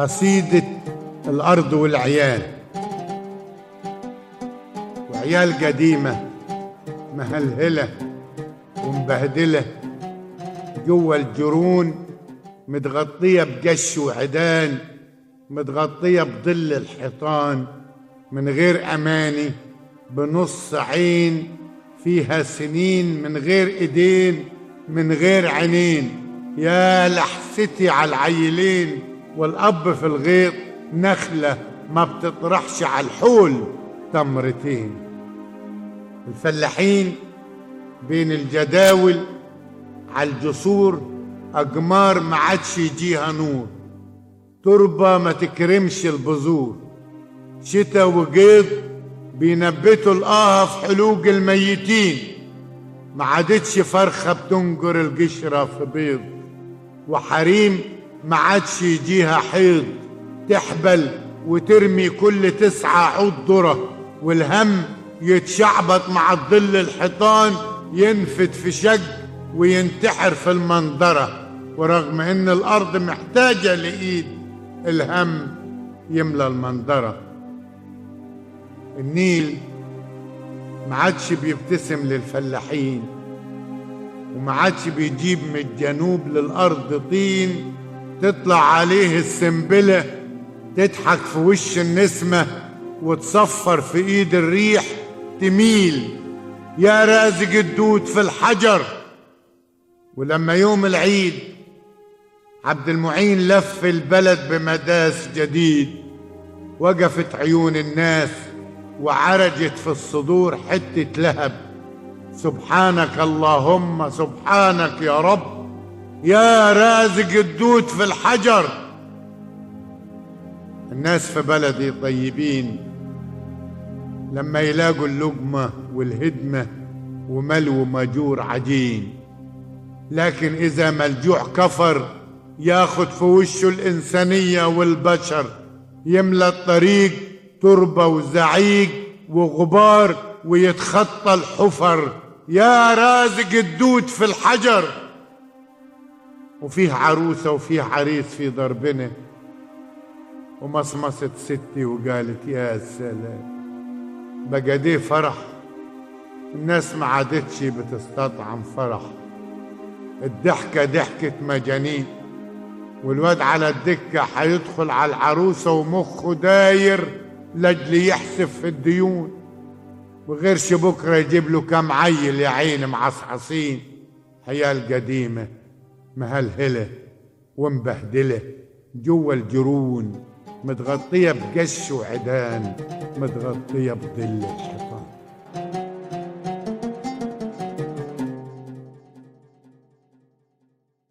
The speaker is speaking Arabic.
قصيدة الأرض والعيال. وعيال قديمة مهلهلة ومبهدلة جوا الجرون متغطية بقش وعدان متغطية بظل الحيطان من غير أماني بنص عين فيها سنين من غير إيدين من غير عينين. يا لحستي على العيلين والأب في الغيط نخلة ما بتطرحش على الحول تمرتين. الفلاحين بين الجداول على الجسور أقمار ما عادش يجيها نور. تربة ما تكرمش البذور. شتا وقيض بينبتوا الآه في حلوق الميتين. ما عادتش فرخة بتنجر القشرة في بيض. وحريم ما عادش يجيها حيض تحبل وترمي كل تسعة عود ذرة والهم يتشعبط مع الظل الحيطان ينفد في شق وينتحر في المنظرة. ورغم إن الأرض محتاجة لإيد الهم يملى المنظرة. النيل ما عادش بيبتسم للفلاحين وما عادش بيجيب من الجنوب للأرض طين تطلع عليه السنبلة تضحك في وش النسمة وتصفر في إيد الريح تميل. يا رازق الدود في الحجر. ولما يوم العيد عبد المعين لف البلد بمداس جديد. وقفت عيون الناس وعرجت في الصدور حتة لهب. سبحانك اللهم سبحانك يا رب. يا رازق الدود في الحجر. الناس في بلدي طيبين. لما يلاقوا اللقمة والهدمة وملو مجور عجين. لكن إذا ما الجوع كفر ياخد في وشه الإنسانية والبشر. يملى الطريق تربة وزعيق وغبار ويتخطى الحفر. يا رازق الدود في الحجر. وفيه عروسة وفيه عريس في ضربنا. ومصمصت ستي وقالت يا سلام بقى دي فرح. الناس ما عادتش بتستطعم فرح. الضحكة ضحكة مجانين. والواد على الدكة حيدخل على العروسة ومخه داير لجل يحسب في الديون. وغيرش بكرة يجيب له كم عيل يا عيني معصعصين. عيال قديمة مهلهلة ومبهدلة جوا الجرون متغطية بقش وعدان متغطية بظل